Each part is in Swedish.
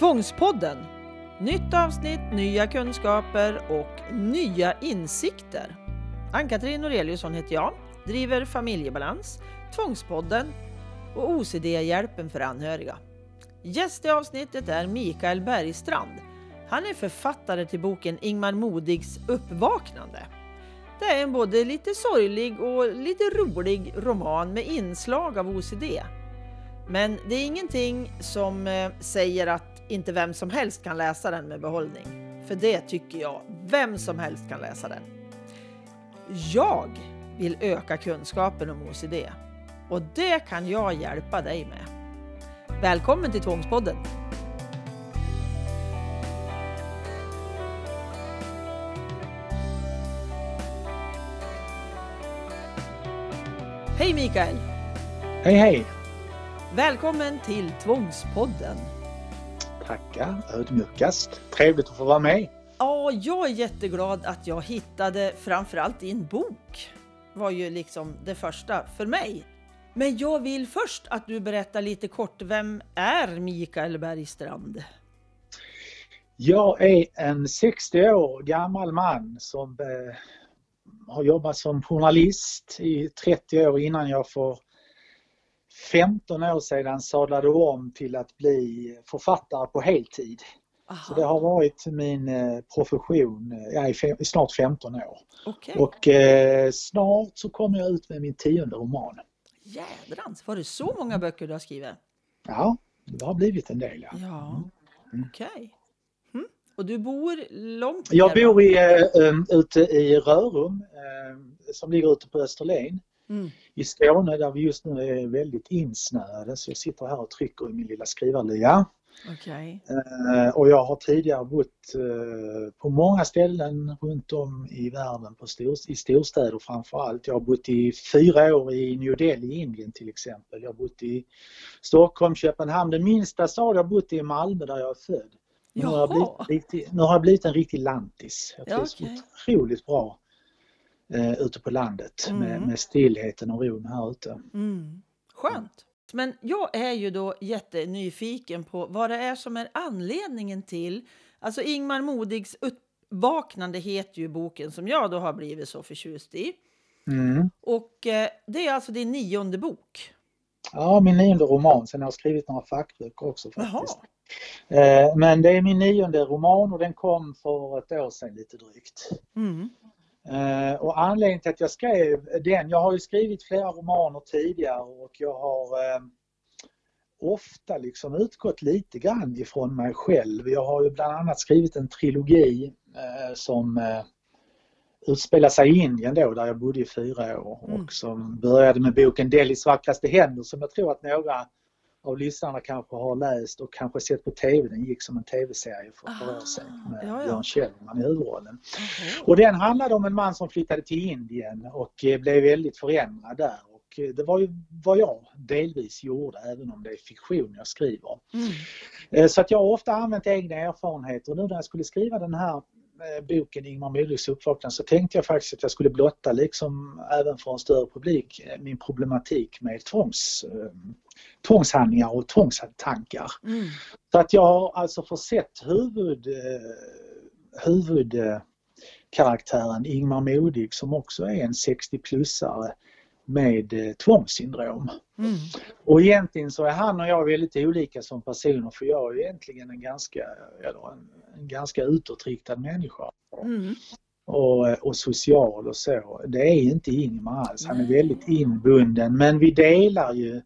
Tvångspodden. Nytt avsnitt, nya kunskaper och nya insikter. Ann-Katrin Noreliusson heter jag, driver Familjebalans, Tvångspodden och OCD-hjälpen för anhöriga. Gäst i avsnittet är Mikael Bergstrand. Han är författare till boken Ingmar Modigs Uppvaknande. Det är en både lite sorglig och lite rolig roman med inslag av OCD. Men det är ingenting som eh, säger att inte vem som helst kan läsa den med behållning. För det tycker jag, vem som helst kan läsa den. Jag vill öka kunskapen om OCD och det kan jag hjälpa dig med. Välkommen till Tvångspodden! Hej Mikael! Hej hej! Välkommen till Tvångspodden! Tackar ödmjukast. Trevligt att få vara med. Ja, jag är jätteglad att jag hittade framförallt din bok. var ju liksom det första för mig. Men jag vill först att du berättar lite kort, vem är Mikael Bergstrand? Jag är en 60 år gammal man som eh, har jobbat som journalist i 30 år innan jag för 15 år sedan sadlade om till att bli författare på heltid. Aha. Så det har varit min eh, profession eh, ja, i, snart 15 år. Okay. Och eh, snart så kommer jag ut med min tionde roman. Jädrans, var det så många böcker du har skrivit? Ja, det har blivit en del. Ja, ja. Mm. okej. Okay. Mm. Och du bor långt Jag bor i, äh, ute i Rörum äh, som ligger ute på Österlen mm. I Skåne där vi just nu är väldigt insnöade så jag sitter här och trycker i min lilla skrivarlya. Okay. Eh, och jag har tidigare bott eh, på många ställen runt om i världen, på stor, i storstäder framförallt. Jag har bott i fyra år i New Delhi i Indien till exempel. Jag har bott i Stockholm, Köpenhamn. Den minsta stad jag har bott i är Malmö där jag är född. Nu har, jag blivit, nu har jag blivit en riktig lantis. Jag trivs ja, okay. otroligt bra eh, ute på landet mm. med, med stillheten och ron här ute. Mm. Skönt! Men jag är ju då jättenyfiken på vad det är som är anledningen till... Alltså Ingmar Modigs Uppvaknande heter ju boken som jag då har blivit så förtjust i. Mm. Och eh, det är alltså din nionde bok. Ja, min nionde roman. Sen har jag skrivit några fackböcker också faktiskt. Eh, men det är min nionde roman och den kom för ett år sedan lite drygt. Mm. Och anledningen till att jag skrev den, jag har ju skrivit flera romaner tidigare och jag har eh, ofta liksom utgått lite grann ifrån mig själv. Jag har ju bland annat skrivit en trilogi eh, som eh, utspelar sig i Indien då där jag bodde i fyra år mm. och som började med boken Delhis vackraste händer som jag tror att några av lyssnarna kanske har läst och kanske sett på TV. Den gick som en TV-serie för ett år sedan med ja, ja. Björn Kjellman i huvudrollen. Mm. Och den handlade om en man som flyttade till Indien och eh, blev väldigt förändrad där. Och eh, det var ju vad jag delvis gjorde även om det är fiktion jag skriver. Mm. Eh, så att jag har ofta använt egna erfarenheter nu när jag skulle skriva den här boken Ingmar Modigs uppvaknande så tänkte jag faktiskt att jag skulle blotta, liksom även för en större publik, min problematik med tvångs, tvångshandlingar och tvångstankar. Mm. Så att jag har alltså försett huvud, huvudkaraktären Ingmar Modig som också är en 60-plussare med tvångssyndrom. Mm. Och egentligen så är han och jag väldigt olika som personer för jag är egentligen en ganska, eller en, en ganska utåtriktad människa. Mm. Och, och, social och så. Det är inte Ingmar alls. Han är väldigt inbunden men vi delar ju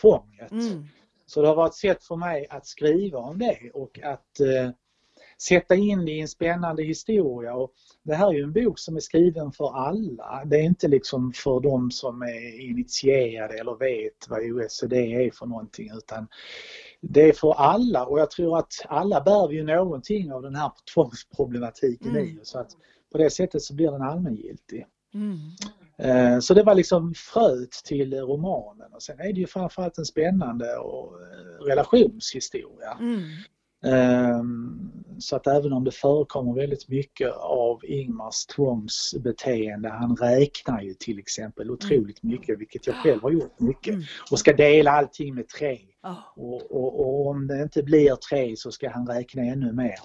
tvånget. Mm. Så det har varit ett sätt för mig att skriva om det och att eh, sätta in det i en spännande historia. Och det här är ju en bok som är skriven för alla. Det är inte liksom för de som är initierade eller vet vad OSD är för någonting utan det är för alla och jag tror att alla bär ju någonting av den här tvångsproblematiken mm. i så att på det sättet så blir den allmängiltig. Mm. Eh, så det var liksom fröet till romanen och sen är det ju framförallt en spännande och eh, relationshistoria. Mm. Ehm, så att även om det förekommer väldigt mycket av Ingmars tvångsbeteende, han räknar ju till exempel otroligt mycket, vilket jag själv har gjort mycket, mm. och ska dela allting med tre. Oh. Och, och, och, om det inte blir tre så ska han räkna ännu mer.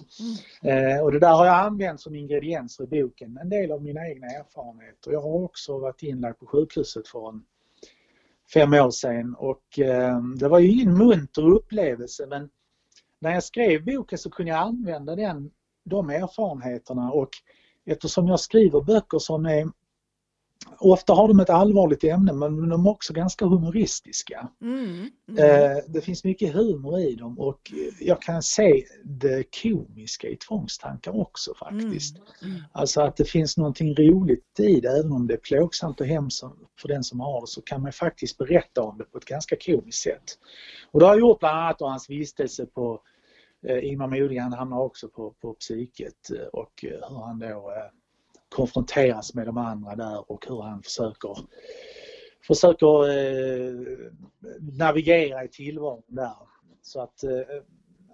Mm. Eh, och det där har jag använt som ingredienser i boken, en del av mina egna erfarenheter. Jag har också varit inlagd på sjukhuset för en fem år sedan och eh, det var ju ingen munter upplevelse men när jag skrev boken så kunde jag använda den, de erfarenheterna och eftersom jag skriver böcker som är Ofta har de ett allvarligt ämne men de är också ganska humoristiska. Mm, mm. Eh, det finns mycket humor i dem och jag kan se det komiska i tvångstankar också faktiskt. Mm, mm, alltså att det finns någonting roligt i det även om det är plågsamt och hemskt för den som har det så kan man faktiskt berätta om det på ett ganska komiskt sätt. Och det har jag gjort bland annat av hans vistelse på eh, Ingmar Modig, han hamnar också på, på psyket eh, och hur han då konfronteras med de andra där och hur han försöker, försöker eh, navigera i tillvaron där. Så att eh,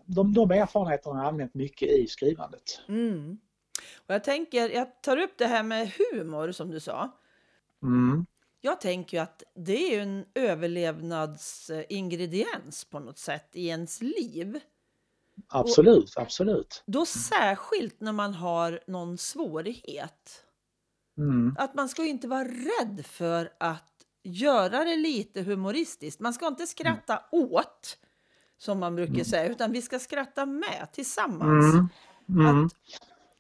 de, de erfarenheterna har jag använt mycket i skrivandet. Mm. Och jag tänker, jag tar upp det här med humor som du sa. Mm. Jag tänker ju att det är en överlevnadsingrediens på något sätt i ens liv. Absolut, och absolut. Då särskilt när man har någon svårighet. Mm. Att man ska inte vara rädd för att göra det lite humoristiskt. Man ska inte skratta mm. åt, som man brukar mm. säga, utan vi ska skratta med tillsammans. Mm. mm. Att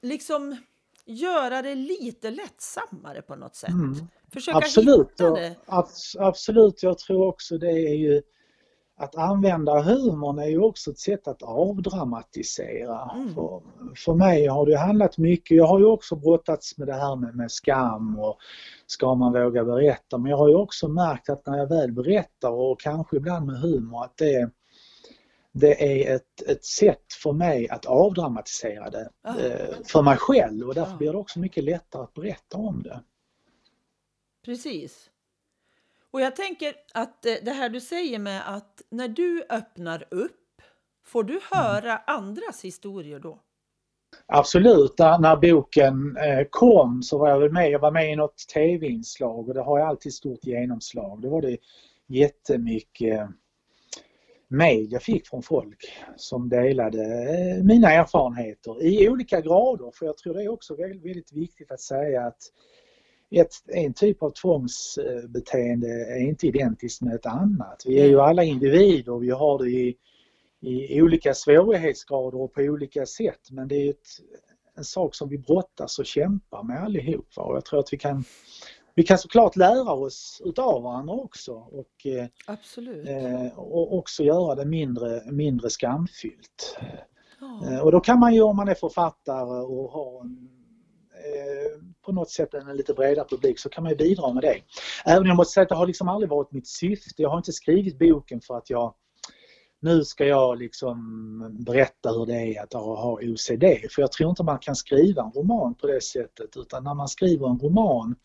liksom göra det lite lättsammare på något sätt. Mm. Försöka absolut, hitta det. Absolut, jag tror också det är ju att använda humorn är ju också ett sätt att avdramatisera. Mm. För, för mig har det handlat mycket, jag har ju också brottats med det här med, med skam och ska man våga berätta men jag har ju också märkt att när jag väl berättar och kanske ibland med humor att det, det är ett, ett sätt för mig att avdramatisera det ah. eh, för mig själv och därför ah. blir det också mycket lättare att berätta om det. Precis. Och jag tänker att eh, det här du säger med att när du öppnar upp, får du höra andras historier då? Absolut, när boken eh, kom så var jag väl med, jag var med i något tv-inslag och det har ju alltid stort genomslag. Då var det jättemycket mail jag fick från folk som delade eh, mina erfarenheter i olika grader för jag tror det är också väldigt, väldigt viktigt att säga att ett, en typ av tvångsbeteende är inte identiskt med ett annat. Vi är ju alla individer, vi har det i, i olika svårighetsgrader och på olika sätt men det är ett, en sak som vi brottas och kämpar med allihopa och jag tror att vi kan vi kan såklart lära oss utav varandra också och, eh. Eh, och också göra det mindre, mindre skamfyllt. Oh. och då kan man ju om man är författare och har en Eh, på något sätt en lite bredare publik så kan man ju bidra med det. Även om jag måste säga att det har liksom aldrig varit mitt syfte. Jag har inte skrivit boken för att jag nu ska jag liksom berätta hur det är att ha OCD. För jag tror inte man kan skriva en roman på det sättet utan när man skriver en roman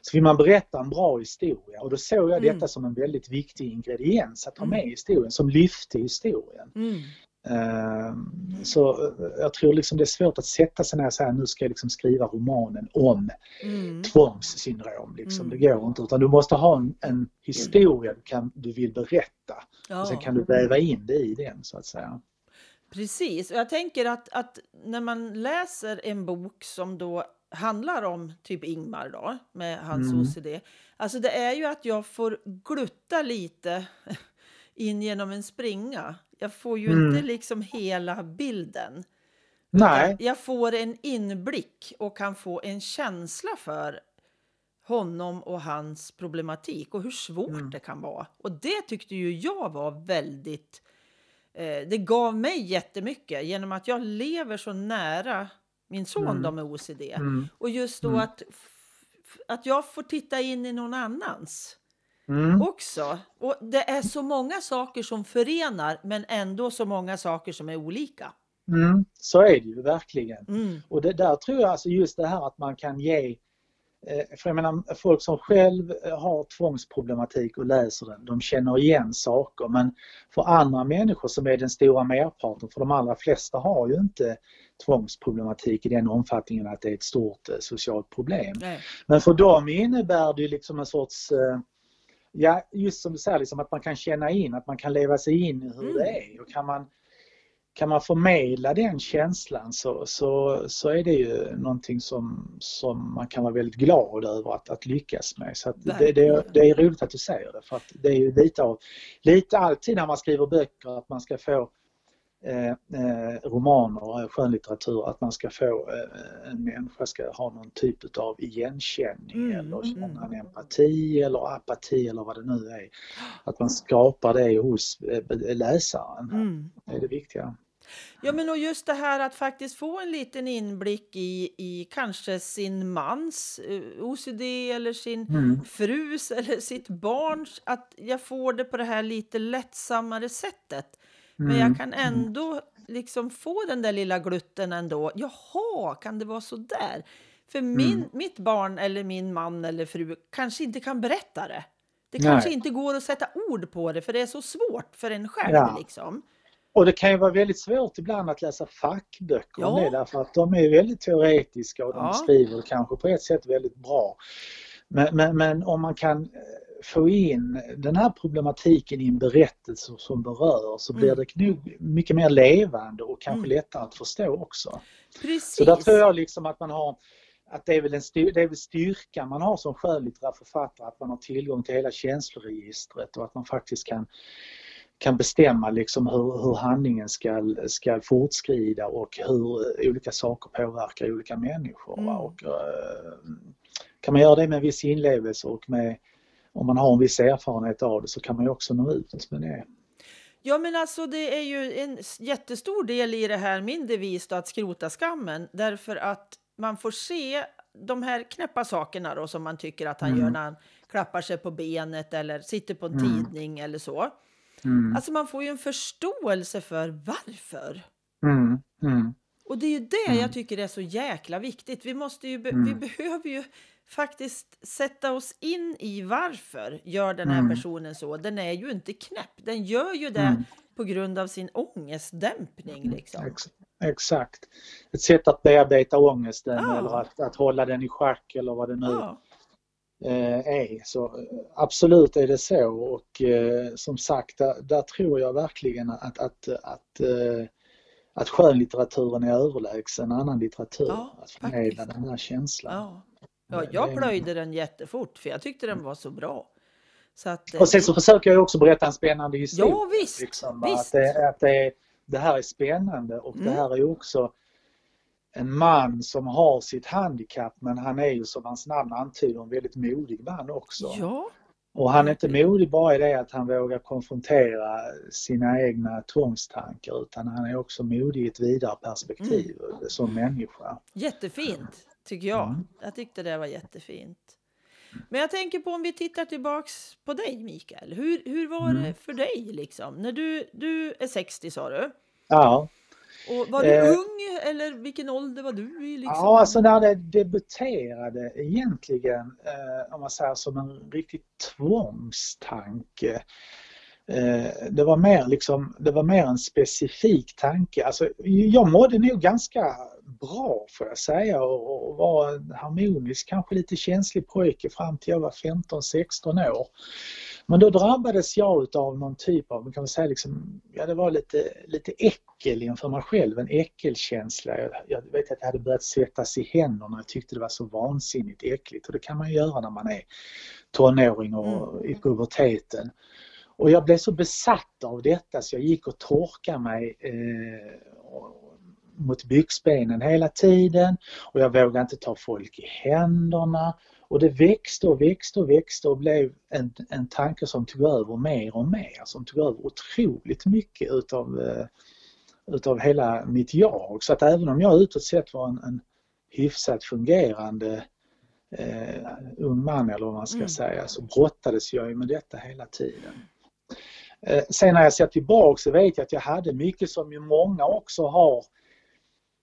så vill man berätta en bra historia och då såg jag mm. detta som en väldigt viktig ingrediens att ha med i historien, som lyfte historien. Mm. Ehm, så eh, jag tror liksom det är svårt att sätta sig ner och säga nu ska jag liksom skriva romanen om mm. tvångssyndrom. Liksom. Mm. Det går inte utan du måste ha en, en historia du, kan, du vill berätta. Ja. Och sen kan du väva in det i den så att säga. Precis, och jag tänker att, att när man läser en bok som då handlar om typ Ingmar då med hans mm. OCD. Alltså det är ju att jag får glutta lite in genom en springa. Jag får ju mm. inte liksom hela bilden. Nej. Jag får en inblick och kan få en känsla för honom och hans problematik och hur svårt mm. det kan vara. Och det tyckte ju jag var väldigt... Eh, det gav mig jättemycket genom att jag lever så nära min son mm. då med OCD. Mm. Och just då mm. att, att jag får titta in i någon annans mm. också. Och det är så många saker som förenar men ändå så många saker som är olika. Mm, så är det ju verkligen. Mm. Och det där tror jag alltså just det här att man kan ge eh, för jag menar, folk som själv har tvångsproblematik och läser den, de känner igen saker men för andra människor som är den stora merparten, för de allra flesta har ju inte tvångsproblematik i den omfattningen att det är ett stort eh, socialt problem. Nej. Men för dem innebär det liksom en sorts eh, ja, just som du säger, liksom att man kan känna in, att man kan leva sig in i hur Mm. det är. Och kan man, kan man förmedla den känslan så, så, så är det ju någonting som, som man kan vara väldigt glad över att, att lyckas med. Så det, det, det är roligt att du säger det för att det är ju lite av, lite alltid när man skriver böcker att man ska få romaner, eh, skönlitteratur, att man ska få, eh, en människa ska ha någon typ av igenkänning Mm, eller känna mm. en empati eller apati eller vad det nu är. Att man skapar det hos eh, läsaren. Mm. Det är det viktiga. Ja, men och just det här att faktiskt få en liten inblick i, i kanske sin mans eh, OCD eller sin Mm. frus eller sitt barns, att jag får det på det här lite lättsammare sättet. Men Mm. jag kan ändå liksom få den där lilla glutten ändå. Jaha, kan det vara så där? För min, Mm. mitt barn eller min man eller fru kanske inte kan berätta det. Det Nej. kanske inte går att sätta ord på det för det är så svårt för en själv. Ja. Liksom. Och det kan ju vara väldigt svårt ibland att läsa fackböcker om Ja. det därför att de är väldigt teoretiska och de Ja. skriver kanske på ett sätt väldigt bra. Men, men, men om man kan eh, få in den här problematiken i en berättelse som berör så blir Mm. det nog mycket mer levande och kanske Mm. lättare att förstå också. Precis. Så där tror jag liksom att man har att det är väl en styr, det är väl styrkan man har som skönlitterär författare, att man har tillgång till hela känsloregistret och att man faktiskt kan, kan bestämma liksom hur, hur handlingen ska, ska fortskrida och hur olika saker påverkar olika människor. Mm. Och, eh, kan man göra det med en viss inlevelse och med, om man har en viss erfarenhet av det så kan man ju också nå ut med det. Ja, men alltså det är ju en jättestor del i det här, min devis då, att skrota skammen, därför att man får se de här knäppa sakerna då som man tycker att han Mm. gör när han klappar sig på benet eller sitter på en Mm. tidning eller så. Mm. Alltså man får ju en förståelse för varför. Mm. Mm. Och det är ju det Mm. jag tycker är så jäkla viktigt. Vi, måste ju be- vi behöver ju faktiskt sätta oss in i varför gör den här Mm. personen så. Den är ju inte knäpp. Den gör ju det Mm. på grund av sin ångestdämpning. Liksom. Ex exakt. Ett sätt att bearbeta ångesten Ja. eller att, att hålla den i schack eller vad det nu Ja. eh, är. Så eh, absolut är det så och eh, som sagt där, där tror jag verkligen att, att, att, att skönlitteraturen är överlägsen annan litteratur. Ja, att förmedla den här känslan. Ja. Ja, Det- jag det- plöjde den jättefort för jag tyckte den var så bra. Så att, eh, Och sen så försöker jag också berätta en spännande historia. Ja, visst, Liksom, visst. Att, det, att det, det här är spännande och det Mm. här är också en man som har sitt handikapp men han är ju som hans namn antyder en väldigt modig man också. ja, Och han är inte modig bara i det att han vågar konfrontera sina egna tvångstankar utan han är också modig i ett vidare perspektiv som människa. jättefint tycker jag. Mm. Jag tyckte det var jättefint. Men jag tänker på om vi tittar tillbaks på dig Mikael. Hur, hur var Mm. det för dig liksom? När du, du är 60 sa du. Ja, Och var du Eh. ung eller vilken ålder var du i? Liksom? Ja, alltså när det debuterade egentligen, eh, om man säger som en riktig tvångstanke. Eh, det var mer liksom, det var mer en specifik tanke. Alltså, jag mådde nog ganska bra får jag säga och, och var en harmonisk, kanske lite känslig pojke fram till jag var 15-16 år. Men då drabbades jag utav någon typ av, kan man säga liksom, ja det var lite, lite äckel inför mig själv, en äckelkänsla. Jag, jag vet att jag hade börjat svettas i händerna, jag tyckte det var så vansinnigt äckligt och det kan man göra när man är tonåring och i puberteten. Och jag blev så besatt av detta så jag gick och torkade mig eh, mot byxbenen hela tiden och jag vågade inte ta folk i händerna. Och det växte och växte och växte och blev en, en tanke som tog över mer och mer, som tog över otroligt mycket utav, eh, utav hela mitt jag. Så att även om jag utåt sett var en, en hyfsat fungerande eh, ung man eller vad man ska Mm. säga så brottades jag ju med detta hela tiden. Eh, sen när jag ser tillbaka så vet jag att jag hade mycket som ju många också har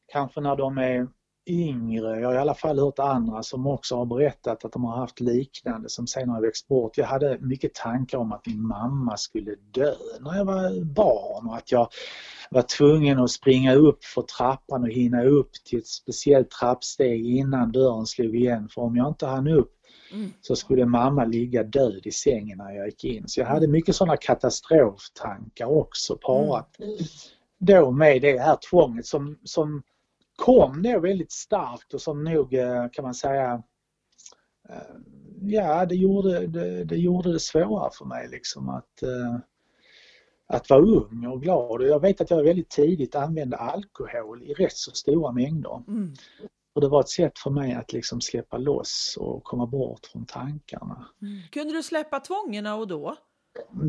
kanske när de är yngre. Jag har i alla fall hört andra som också har berättat att de har haft liknande som sen har växt bort. Jag hade mycket tankar om att min mamma skulle dö när jag var barn och att jag var tvungen att springa upp för trappan och hinna upp till ett speciellt trappsteg innan dörren slog igen. För om jag inte hann upp mm. så skulle mamma ligga död i sängen när jag gick in. Så jag hade mycket sådana katastroftankar också parat mm. då med det här tvånget som, som kom då väldigt starkt och som nog eh, kan man säga eh, ja det gjorde det, det gjorde det svårare för mig liksom att eh, att vara ung och glad. Och jag vet att jag väldigt tidigt använde alkohol i rätt så stora mängder. Mm. Och det var ett sätt för mig att liksom släppa loss och komma bort från tankarna. Mm. Kunde du släppa tvångerna och då?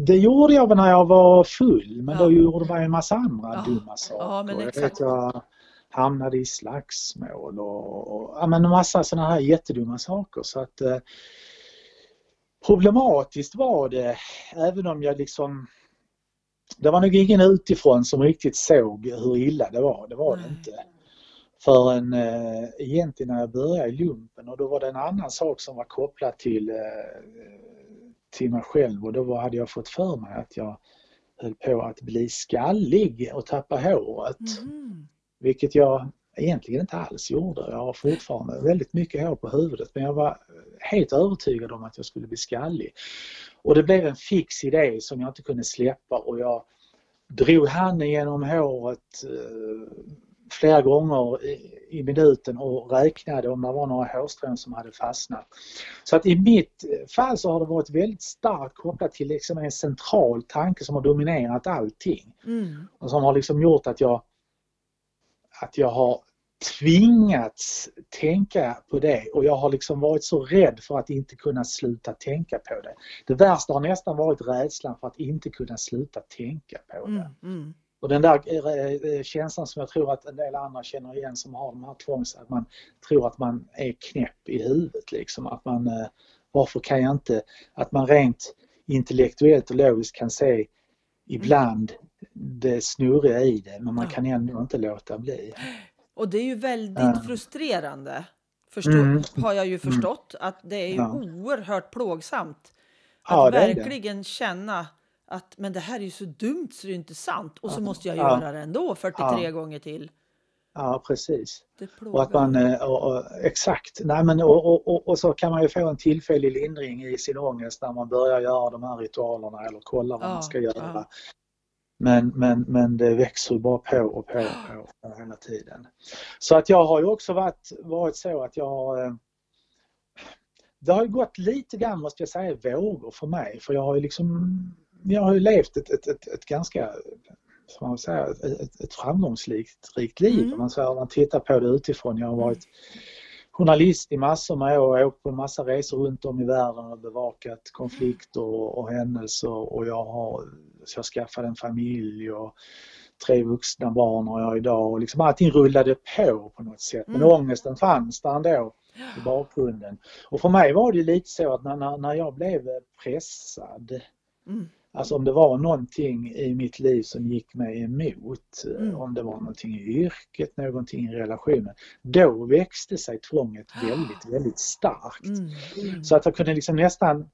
Det gjorde jag när jag var full men ja. då gjorde man en massa andra ja. dumma saker. Ja, men exakt. Jag hamnade i slagsmål och, och ja, men en massa sådana här jättedumma saker. Så att, eh, problematiskt var det även om jag liksom det var nog ingen utifrån som riktigt såg hur illa det var. Det var det inte. Förrän eh, egentligen när jag började i lumpen och då var det en annan sak som var kopplad till, eh, till mig själv och då hade jag fått för mig att jag höll på att bli skallig och tappa håret. Mm. Vilket jag egentligen inte alls gjorde. Jag har fortfarande väldigt mycket hår på huvudet men jag var helt övertygad om att jag skulle bli skallig. Och det blev en fix idé som jag inte kunde släppa och jag drog handen genom håret eh, flera gånger i, minuten och räknade om det var några hårstrån som hade fastnat. Så att i mitt fall så har det varit väldigt starkt kopplat till liksom en central tanke som har dominerat allting. Mm. Och som har liksom gjort att jag att jag har tvingats tänka på det och jag har liksom varit så rädd för att inte kunna sluta tänka på det. Det värsta har nästan varit rädslan för att inte kunna sluta tänka på det. Mm, mm. Och den där eh, eh, känslan som jag tror att en del andra känner igen som har de här tvångs... Att man tror att man är knäpp i huvudet liksom. Att man, eh, varför kan jag inte... Att man rent intellektuellt och logiskt kan se ibland det snurriga i det men man kan ändå inte låta bli. Och det är ju väldigt ja. frustrerande, förstå, mm. har jag ju mm. förstått, att det är ju ja. oerhört plågsamt. Att ja, verkligen känna att men det här är ju så dumt så det är inte sant och så måste jag göra det ändå 43 gånger till. Ja precis. Och att man, eh, och, och, exakt, Nej, men, och, och, och, så kan man ju få en tillfällig lindring i sin ångest när man börjar göra de här ritualerna eller kolla vad man ska göra. Men, men, men det växer bara på och på och på hela tiden. Så att jag har ju också varit, varit så att jag har eh, det har gått lite grann måste jag säga vågor för mig för jag har ju liksom jag har ju levt ett, ett, ett, ett ganska som man säger, ett, ett framgångsrikt rikt liv mm. om man, om man tittar på det utifrån. Jag har varit journalist i massor med år och åkt på en massa resor runt om i världen och bevakat konflikter och, och händelser och jag har så jag skaffade en familj och tre vuxna barn har jag idag och liksom allting rullade på på något sätt. Men mm. ångesten fanns där ändå i bakgrunden. Och för mig var det lite så att när, när jag blev pressad mm. Alltså om det var någonting i mitt liv som gick mig emot, mm. om det var någonting i yrket, någonting i relationen, då växte sig tvånget väldigt, väldigt starkt. Mm. Mm. Så att jag kunde liksom nästan,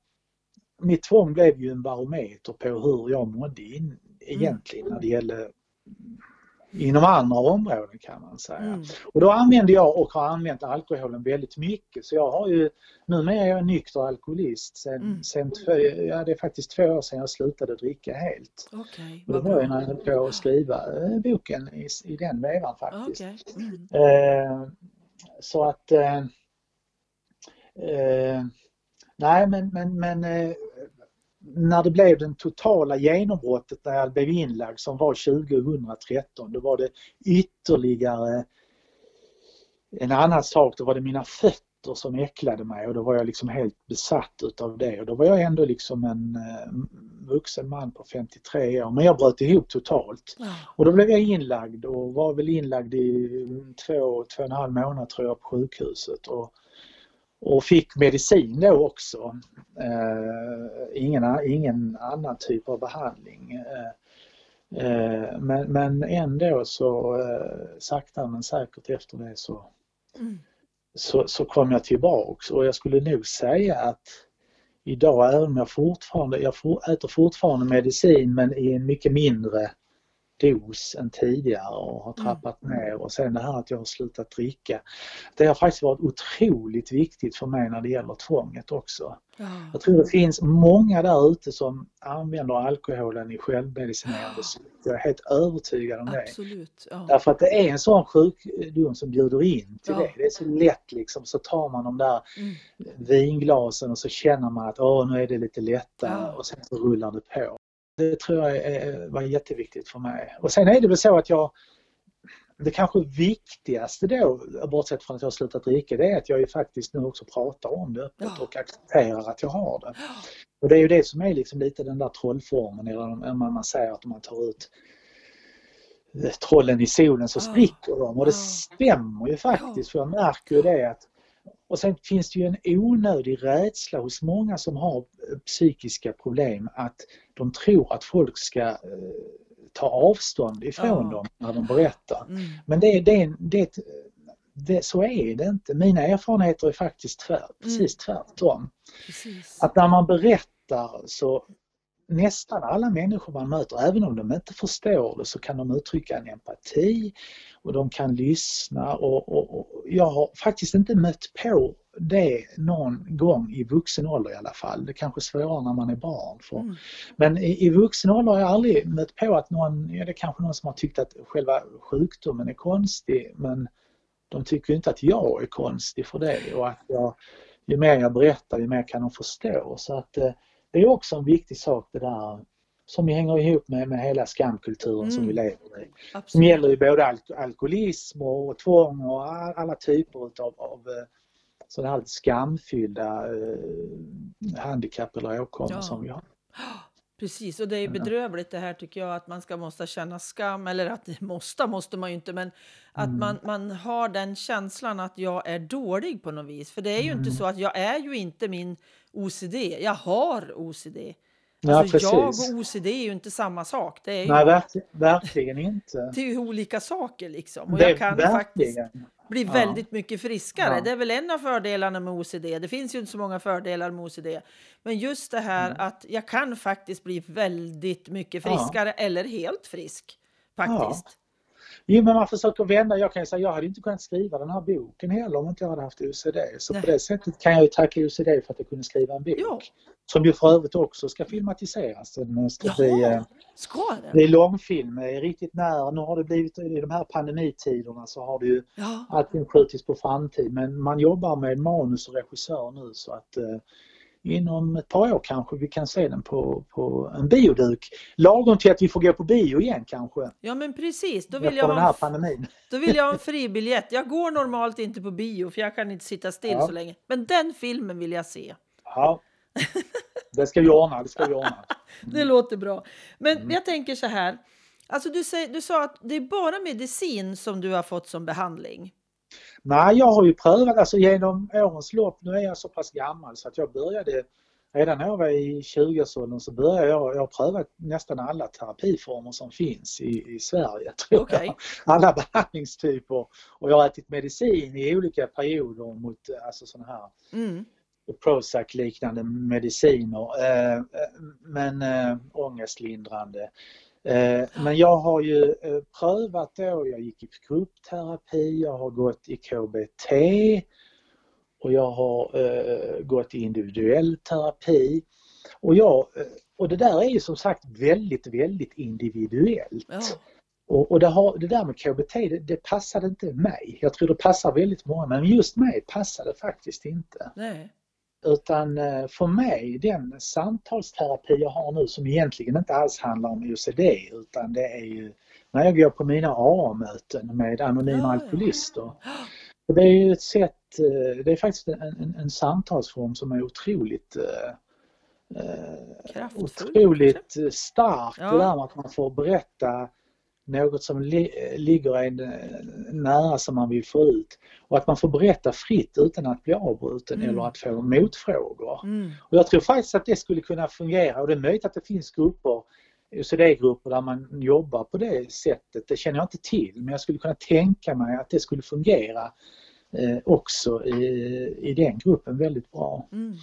mitt tvång blev ju en barometer på hur jag mådde in, egentligen när det gällde inom andra områden kan man säga. Mm. Och då använde jag och har använt alkoholen väldigt mycket så jag har ju, numera är jag nykter alkoholist sen, mm. sen ja, det är faktiskt två år sedan jag slutade dricka helt. Okay, och det var ju när jag höll på att skriva äh, boken i, i den vevan faktiskt. Okay. Mm. Eh, så att eh, eh, Nej men, men, men eh, när det blev den totala genombrottet när jag blev inlagd som var 2013, då var det ytterligare en annan sak, då var det mina fötter som äcklade mig och då var jag liksom helt besatt utav det och då var jag ändå liksom en uh, vuxen man på 53 år men jag bröt ihop totalt. Och då blev jag inlagd och var väl inlagd i två, två och en halv månad tror jag på sjukhuset. Och, och fick medicin då också. Eh, ingen, ingen annan typ av behandling. Eh, eh, men, men ändå så eh, sakta men säkert efter det så, mm. så, så kom jag tillbaks och jag skulle nog säga att idag även om jag fortfarande, jag äter fortfarande medicin men i en mycket mindre dos än tidigare och har Mm. trappat ner och sen det här att jag har slutat dricka. Det har faktiskt varit otroligt viktigt för mig när det gäller tvånget också. Ja. Jag tror det finns många där ute som använder alkoholen i självmedicinerande syfte. Jag är helt övertygad om det. Absolut. Ja. Därför att det är en sån sjukdom som bjuder in till Ja. det. Det är så lätt liksom, så tar man de där Mm. vinglasen och så känner man att åh nu är det lite lättare och sen så rullar det på. Det tror jag är, var jätteviktigt för mig. Och sen är det väl så att jag det kanske viktigaste då, bortsett från att jag har slutat dricka, det är att jag ju faktiskt nu också pratar om det öppet och accepterar att jag har det. Och det är ju det som är liksom lite den där trollformen, eller man, man säger att om man tar ut eh, trollen i solen så spricker de. Och det stämmer ju faktiskt för jag märker ju det att och sen finns det ju en onödig rädsla hos många som har eh, psykiska problem att de tror att folk ska eh, ta avstånd ifrån Ja. dem när de berättar. Mm. Men det, det, det, det, så är det inte. Mina erfarenheter är faktiskt tvär, precis tvärtom. Precis. Att när man berättar så nästan alla människor man möter, även om de inte förstår det, så kan de uttrycka en empati och de kan lyssna och, och, och jag har faktiskt inte mött på det någon gång i vuxen ålder i alla fall. Det är kanske svårare när man är barn. För, Mm. Men i, i vuxen ålder har jag aldrig mött på att någon, ja, det är kanske någon som har tyckt att själva sjukdomen är konstig men de tycker inte att jag är konstig för det och att jag, ju mer jag berättar ju mer kan de förstå. Så att eh, det är också en viktig sak det där som hänger ihop med, med hela skamkulturen som Mm. vi lever i. Som gäller ju både alk alkoholism och tvång och all- alla typer utav, av eh, sådana här skamfyllda eh, handikapp eller åkommor Ja. som vi har. Precis, och det är bedrövligt det här tycker jag att man ska måste känna skam eller att måste måste man ju inte men att Mm. man, man har den känslan att jag är dålig på något vis. För det är ju inte Mm. så att jag är ju inte min OCD. Jag har OCD. Ja, Alltså jag och OCD är ju inte samma sak. Det är ju Nej, verk, verkligen inte. det är ju olika saker liksom. Och Det- jag kan faktiskt verkligen. bli Ja. väldigt mycket friskare. Ja. Det är väl en av fördelarna med OCD. Det finns ju inte så många fördelar med OCD. Men just det här Mm. att jag kan faktiskt bli väldigt mycket friskare eller helt frisk. Faktiskt. Jo, men man försöker vända. Jag kan ju säga jag hade inte kunnat skriva den här boken heller om inte jag hade haft OCD. Så Nej. på det sättet kan jag ju tacka OCD för att jag kunde skriva en bok. Ja. Som ju för övrigt också ska filmatiseras. Den ska bli, eh, Jaha, ska den? bli långfilm eh, riktigt nära. Nu har det blivit, i de här pandemitiderna så har det ju Ja. allting skjutits på framtid. Men man jobbar med manus och regissör nu så att eh, inom ett par år kanske vi kan se den på, på en bioduk. Lagom till att vi får gå på bio igen kanske. ja, men precis. Då vill, jag ha en, pandemin. då vill jag ha en fribiljett. Jag går normalt inte på bio för jag kan inte sitta still Ja. så länge. Men den filmen vill jag se. Ja. Det ska vi ordna, det ska vi ordna. Det låter bra. Men Mm. jag tänker så här. Alltså du, säger, du sa att det är bara medicin som du har fått som behandling. Nej, jag har ju prövat, alltså genom årens lopp, nu är jag så pass gammal så att jag började Redan när jag var i 20-årsåldern så började jag, jag har prövat nästan alla terapiformer som finns i, i Sverige. Jag. Alla behandlingstyper. Och jag har ätit medicin i olika perioder mot alltså sådana här Mm. Prozac-liknande mediciner. Eh, eh, men eh, ångestlindrande. Eh, men jag har ju eh, prövat då, jag gick i gruppterapi, jag har gått i KBT och jag har eh, gått i individuell terapi. Och, jag, och det där är ju som sagt väldigt, väldigt individuellt. Ja. Och, och det, har, det där med KBT, det, det passade inte mig. Jag tror det passar väldigt många, men just mig passade faktiskt inte. Nej. Utan eh, för mig, den samtalsterapi jag har nu som egentligen inte alls handlar om OCD utan det är ju när jag går på mina AA-möten med anonyma ja. alkoholister. Det är ju ett sätt, eh, det är faktiskt en, en, en samtalsform som är otroligt eh, Kraftfull. otroligt stark. Ja. Det där med att man får berätta något som li ligger en nära som man vill få ut. Och att man får berätta fritt utan att bli avbruten Mm. eller att få motfrågor. Mm. Och jag tror faktiskt att det skulle kunna fungera och det är möjligt att det finns grupper, OCD-grupper där man jobbar på det sättet. Det känner jag inte till men jag skulle kunna tänka mig att det skulle fungera eh, också i, i den gruppen väldigt bra. Mm.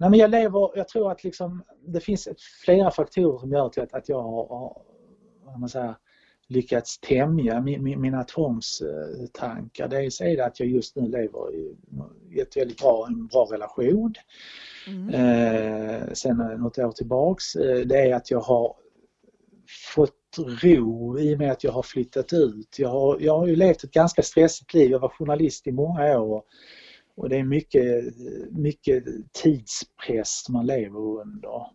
Nej, men jag lever, jag tror att liksom, det finns flera faktorer som gör till att, att jag har, man säger, lyckats tämja mina tvångstankar. Dels är det att jag just nu lever i ett väldigt bra, en bra relation. Mm. Eh, sen något år tillbaks. Eh, det är att jag har fått ro i och med att jag har flyttat ut. Jag har, jag har ju levt ett ganska stressigt liv. Jag var journalist i många år och det är mycket, mycket tidspress man lever under.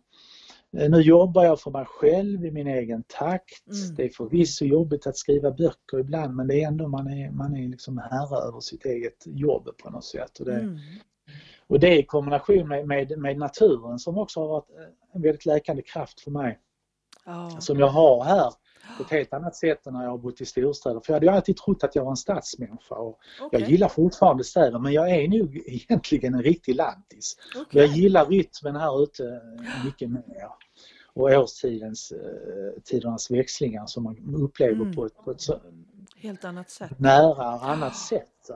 Eh, nu jobbar jag för mig själv i min egen takt. Mm. Det är förvisso jobbigt att skriva böcker ibland men det är ändå man är, man är liksom herre över sitt eget jobb på något sätt. Och det, mm. och det i kombination med, med, med, naturen som också har varit en väldigt läkande kraft för mig. Oh. Som jag har här på ett helt annat sätt än när jag har bott i storstäder. För jag hade ju alltid trott att jag var en stadsmänniska och okay. jag gillar fortfarande städer men jag är nog egentligen en riktig lantis. Okay. Jag gillar rytmen här ute mycket mer och årstidens eh, tidernas växlingar som man upplever mm. på, ett, på ett helt annat sätt. nära annat sätt.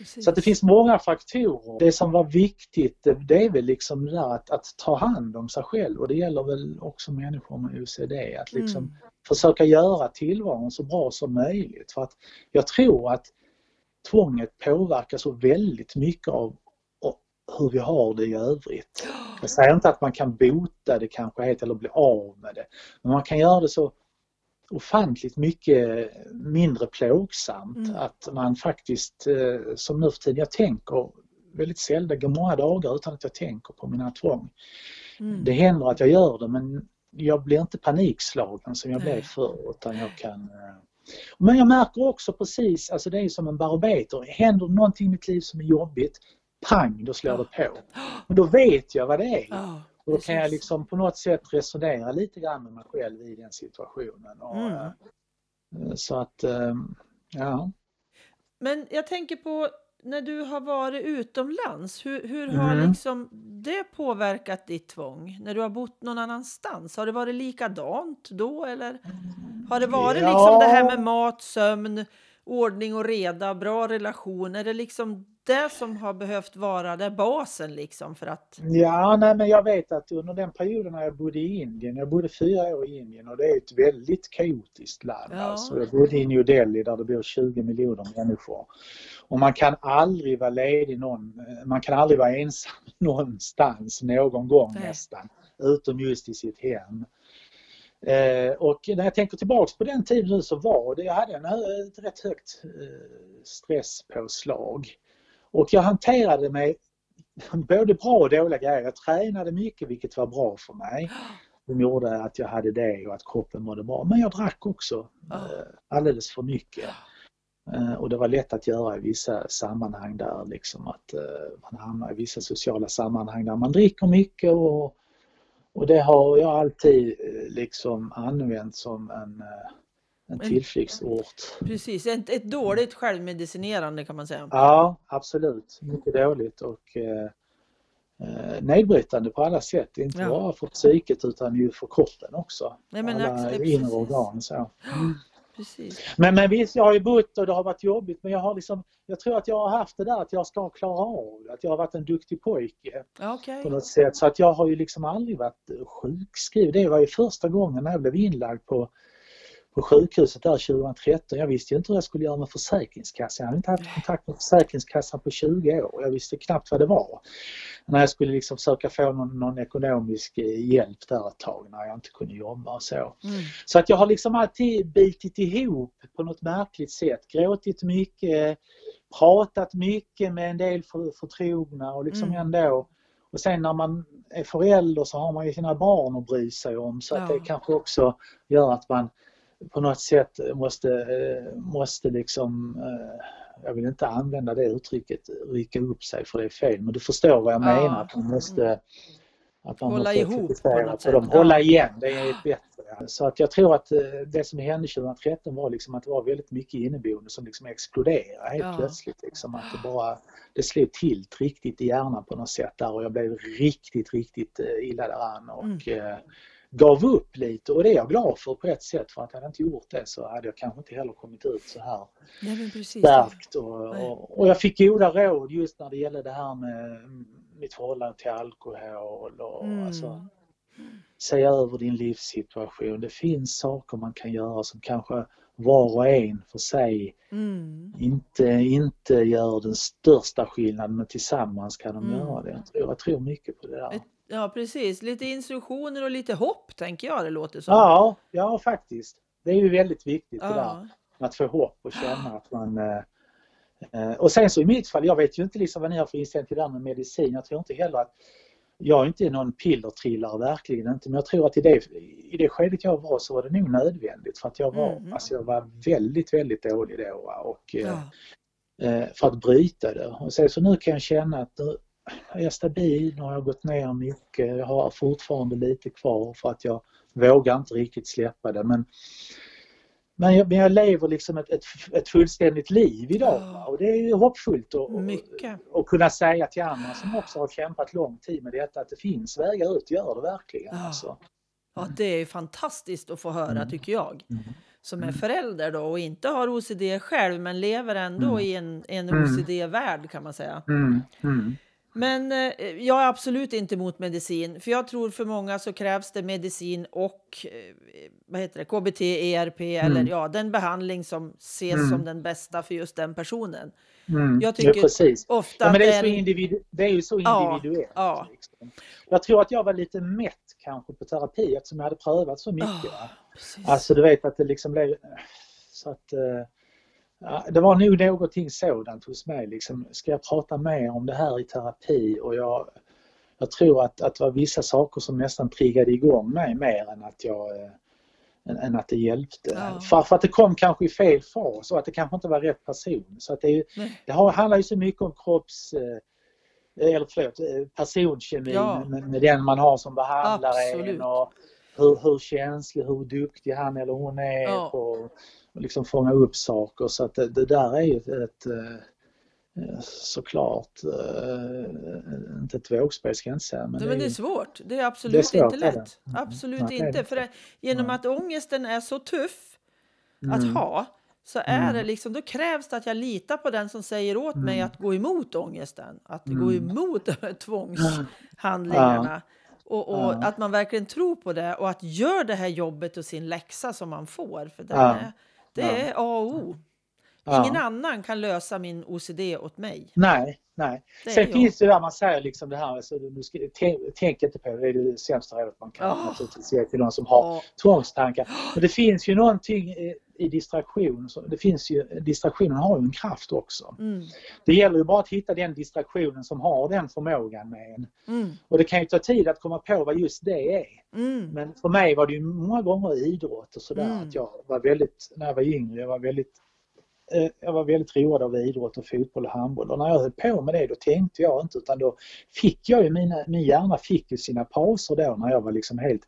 Precis. Så det finns många faktorer. Det som var viktigt det är väl liksom det där att, att ta hand om sig själv och det gäller väl också människor med OCD. Att liksom mm. försöka göra tillvaron så bra som möjligt. För att jag tror att tvånget påverkar så väldigt mycket av hur vi har det i övrigt. Jag säger inte att man kan bota det kanske helt eller bli av med det. Men man kan göra det så ofantligt mycket mindre plågsamt mm. att man faktiskt, eh, som nu för tiden, jag tänker väldigt sällan, det går många dagar utan att jag tänker på mina tvång. Mm. Det händer att jag gör det men jag blir inte panikslagen som jag Nej. blev förr utan jag kan eh, men jag märker också precis, alltså det är som en barometer, händer någonting i mitt liv som är jobbigt, pang, då slår det på. Men då vet jag vad det är. Och då kan jag liksom på något sätt resonera lite grann med mig själv i den situationen. Och, mm. Eh, så att, eh, ja. Men jag tänker på när du har varit utomlands, hur, hur har mm. liksom det påverkat ditt tvång? När du har bott någon annanstans, har det varit likadant då eller? Har det varit ja. liksom det här med mat, sömn, ordning och reda, bra relation? Är det liksom det som har behövt vara det basen liksom för att... Ja, nej, men jag vet att under den perioden när jag bodde i Indien, jag bodde fyra år i Indien och det är ett väldigt kaotiskt land. Ja. Alltså, jag bodde i New Delhi där det bor 20 miljoner människor. Och man kan aldrig vara ledig någon, man kan aldrig vara ensam någonstans någon gång nej. nästan, utom just i sitt hem. Eh, och när jag tänker tillbaks på den tiden nu så var det, jag hade en, ett rätt högt eh, stresspåslag. Och jag hanterade mig både bra och dåliga grejer. Jag tränade mycket vilket var bra för mig. Det gjorde att jag hade det och att kroppen mådde bra. Men jag drack också eh, alldeles för mycket. Eh, och det var lätt att göra i vissa sammanhang där liksom att eh, man hamnar i vissa sociala sammanhang där man dricker mycket och, och det har jag alltid eh, liksom använt som en eh, en tillflyktsort. Precis, ett, ett dåligt självmedicinerande kan man säga. Ja, absolut. Mycket dåligt och eh, eh nedbrytande på alla sätt. Inte ja. bara för psyket utan ju för kroppen också. Nej, men alla inre organ. Så. Mm. Precis. Men, men visst, jag har ju bott och det har varit jobbigt men jag har liksom, jag tror att jag har haft det där att jag ska klara av det, att jag har varit en duktig pojke. Okay. På något sätt. Så att jag har ju liksom aldrig varit sjukskriven. Det var ju första gången när jag blev inlagd på på sjukhuset där 2013. Jag visste inte hur jag skulle göra med Försäkringskassan. Jag hade inte haft kontakt med Försäkringskassan på 20 år. Jag visste knappt vad det var. När jag skulle liksom försöka få någon, någon ekonomisk eh, hjälp där ett tag när jag inte kunde jobba och så. Mm. Så att jag har liksom alltid bitit ihop på något märkligt sätt. Gråtit mycket, pratat mycket med en del för, förtrogna och liksom mm. ändå och sen när man är förälder så har man ju sina barn att bry sig om så ja. att det kanske också gör att man på något sätt måste, eh, måste liksom, eh, jag vill inte använda det uttrycket, rycka upp sig för det är fel, men du förstår vad jag ja. menar. Att man måste att man hålla ihop på något sätt. Dem. Hålla igen, det är bättre. Så att jag tror att eh, det som hände 2013 var liksom att det var väldigt mycket inneboende som liksom exploderade helt ja. plötsligt. Liksom att det bara det slog till riktigt i hjärnan på något sätt där och jag blev riktigt, riktigt illa däran. Och, mm gav upp lite och det är jag glad för på ett sätt för att hade jag inte gjort det så hade jag kanske inte heller kommit ut så här starkt. Och, och, och, jag fick goda råd just när det gällde det här med mitt förhållande till alkohol och mm. alltså, se över din livssituation. Det finns saker man kan göra som kanske var och en för sig Mm. inte, inte gör den största skillnaden men tillsammans kan de Mm. göra det. Jag tror, jag tror mycket på det där. Ja, precis. Lite instruktioner och lite hopp, tänker jag det låter som. Ja, ja faktiskt. Det är ju väldigt viktigt det där. Ja. Att få hopp och känna att man... eh, eh, Och sen så i mitt fall, jag vet ju inte liksom vad ni har för inställning till det där med medicin. Jag tror inte heller att... Jag är inte någon pillertrillare, verkligen inte. Men jag tror att i det, i det skedet jag var så var det nog nödvändigt. För att jag var, Mhm. alltså jag var väldigt, väldigt dålig då. va. Och, eh, Ja. eh, för att bryta det. Och så, så nu kan jag känna att nu är jag stabil, nu har jag gått ner mycket, jag har fortfarande lite kvar för att jag vågar inte riktigt släppa det. Men, men, jag, men jag lever liksom ett, ett, ett fullständigt liv idag och det är ju hoppfullt att och, Mycket. och kunna säga till andra som också har kämpat lång tid med detta att det finns vägar ut, gör det verkligen. Ja. Alltså. Ja, det är fantastiskt att få höra, Mm. tycker jag. Mm. Som är Mm. förälder då och inte har OCD själv, men lever ändå Mm. i en, en Mm. OCD-värld kan man säga. Mm. Mm. Men eh, jag är absolut inte emot medicin, för jag tror för många så krävs det medicin och eh, vad heter det, KBT, ERP eller ja, den behandling som ses Mm. som den bästa för just den personen. Mm. Jag tycker ja, precis. Ofta Ja, men det, är så individu- det är ju så individuellt. ja. Liksom. Jag tror att jag var lite mätt kanske på terapi eftersom jag hade prövat så mycket. Precis. Alltså du vet att det liksom blev... Så att, eh, det var nog någonting sådant hos mig. Liksom, ska jag prata mer om det här i terapi? Och jag, jag tror att, att det var vissa saker som nästan triggade igång mig mer än att jag eh, än, än att det hjälpte. Ja. För, för att det kom kanske i fel fas och att det kanske inte var rätt person. Så att det, är det handlar ju så mycket om kropps... Eh, eller förlåt, eh, personkemi Ja. med, med den man har som behandlar Absolut. en och hur, hur känslig, hur duktig han eller hon är Ja. på liksom fånga upp saker. Så att det, det där är ju ett, ett eh, såklart eh, inte ett vågspel ska jag inte säga. Men Nej, det men är det är svårt. Det är absolut Det är svårt, inte lätt. Mm. Absolut är inte. För det, genom att ångesten är så tuff att Mm. ha så är Mm. det liksom, då krävs det att jag litar på den som säger åt mig Mm. att gå emot ångesten. Att Mm. gå emot de här tvångshandlingarna. Och, och att man verkligen tror på det och att gör det här jobbet och sin läxa som man får. För den är, det är A och O. Ja. Ingen annan kan lösa min OCD åt mig. Nej, nej. Det Sen finns det där man säger liksom det här, alltså, du ska, tänk, inte på det, det är det sämsta rådet man kan Ja. naturligtvis ge till någon som har Ja. tvångstankar. Men det finns ju någonting i, distraktion, så det finns ju, distraktionen har ju en kraft också. Mm. Det gäller ju bara att hitta den distraktionen som har den förmågan med en. Mm. Och det kan ju ta tid att komma på vad just det är. Mm. Men för mig var det ju många gånger idrott och sådär Mm. att jag var väldigt, när jag var yngre, jag var väldigt jag var väldigt road av idrott och fotboll och handboll och när jag höll på med det då tänkte jag inte utan då fick jag ju mina, min hjärna fick ju sina pauser då när jag var liksom helt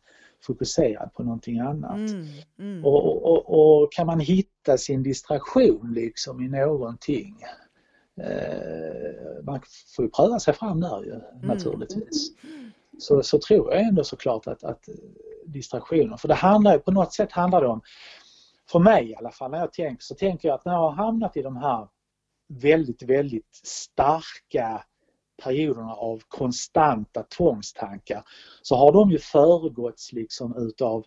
fokuserad på någonting annat. Mm. Mm. Och, och, och, kan man hitta sin distraktion liksom i någonting eh, man får ju pröva sig fram där ju naturligtvis. Så, så tror jag ändå såklart att, att eh, distraktioner, för det handlar ju på något sätt handlar det om, för mig i alla fall när jag tänker så tänker jag att när jag har hamnat i de här väldigt, väldigt starka perioderna av konstanta tvångstankar så har de ju föregåtts liksom utav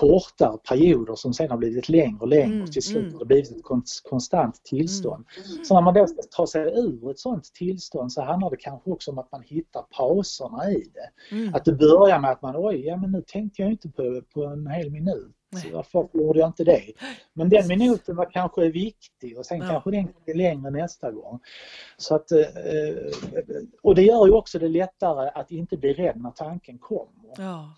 kortare perioder som sen har blivit längre och längre Mm, och till slut mm. har det blivit ett kon- konstant tillstånd. Så när man då ska ta sig ur ett sådant tillstånd så handlar det kanske också om att man hittar pauserna i det. Mm. Att det börjar med att man oj, ja men nu tänkte jag inte på, på en hel minut. Nej. Varför gjorde jag inte det? Men den minuten var kanske viktig och sen Ja. kanske den är längre nästa gång. Så att, eh, och det gör ju också det lättare att inte bli rädd när tanken kommer. Ja.